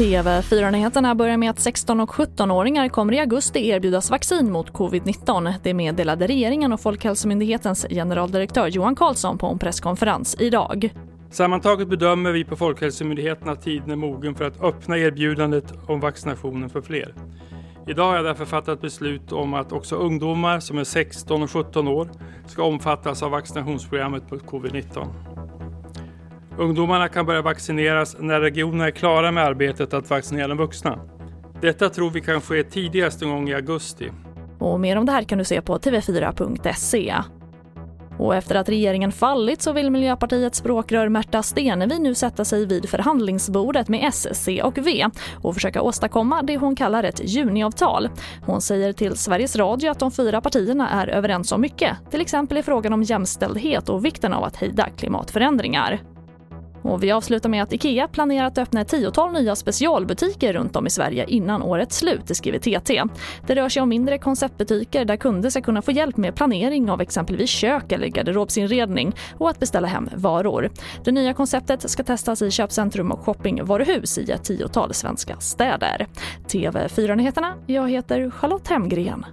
TV4-nyheterna börjar med att 16 och 17-åringar kommer i augusti erbjudas vaccin mot covid-19. Det meddelade regeringen och Folkhälsomyndighetens generaldirektör Johan Carlsson på en presskonferens idag. Sammantaget bedömer vi på Folkhälsomyndigheten att tiden är mogen för att öppna erbjudandet om vaccinationen för fler. Idag har jag därför fattat beslut om att också ungdomar som är 16 och 17 år ska omfattas av vaccinationsprogrammet mot covid-19. Ungdomarna kan börja vaccineras när regionerna är klara med arbetet att vaccinera de vuxna. Detta tror vi kan ske tidigast en gång i augusti. Och mer om det här kan du se på tv4.se. Och efter att regeringen fallit så vill Miljöpartiets språkrör Märta Stenevi nu sätta sig vid förhandlingsbordet med S, C och V och försöka åstadkomma det hon kallar ett juniavtal. Hon säger till Sveriges Radio att de fyra partierna är överens om mycket, till exempel i frågan om jämställdhet och vikten av att hejda klimatförändringar. Och vi avslutar med att IKEA planerar att öppna ett tiotal nya specialbutiker runt om i Sverige innan årets slut, det skriver TT. Det rör sig om mindre konceptbutiker där kunder ska kunna få hjälp med planering av exempelvis kök eller garderobsinredning och att beställa hem varor. Det nya konceptet ska testas i köpcentrum och shoppingvaruhus i ett tiotal svenska städer. TV4-nyheterna, jag heter Charlotte Hemgren.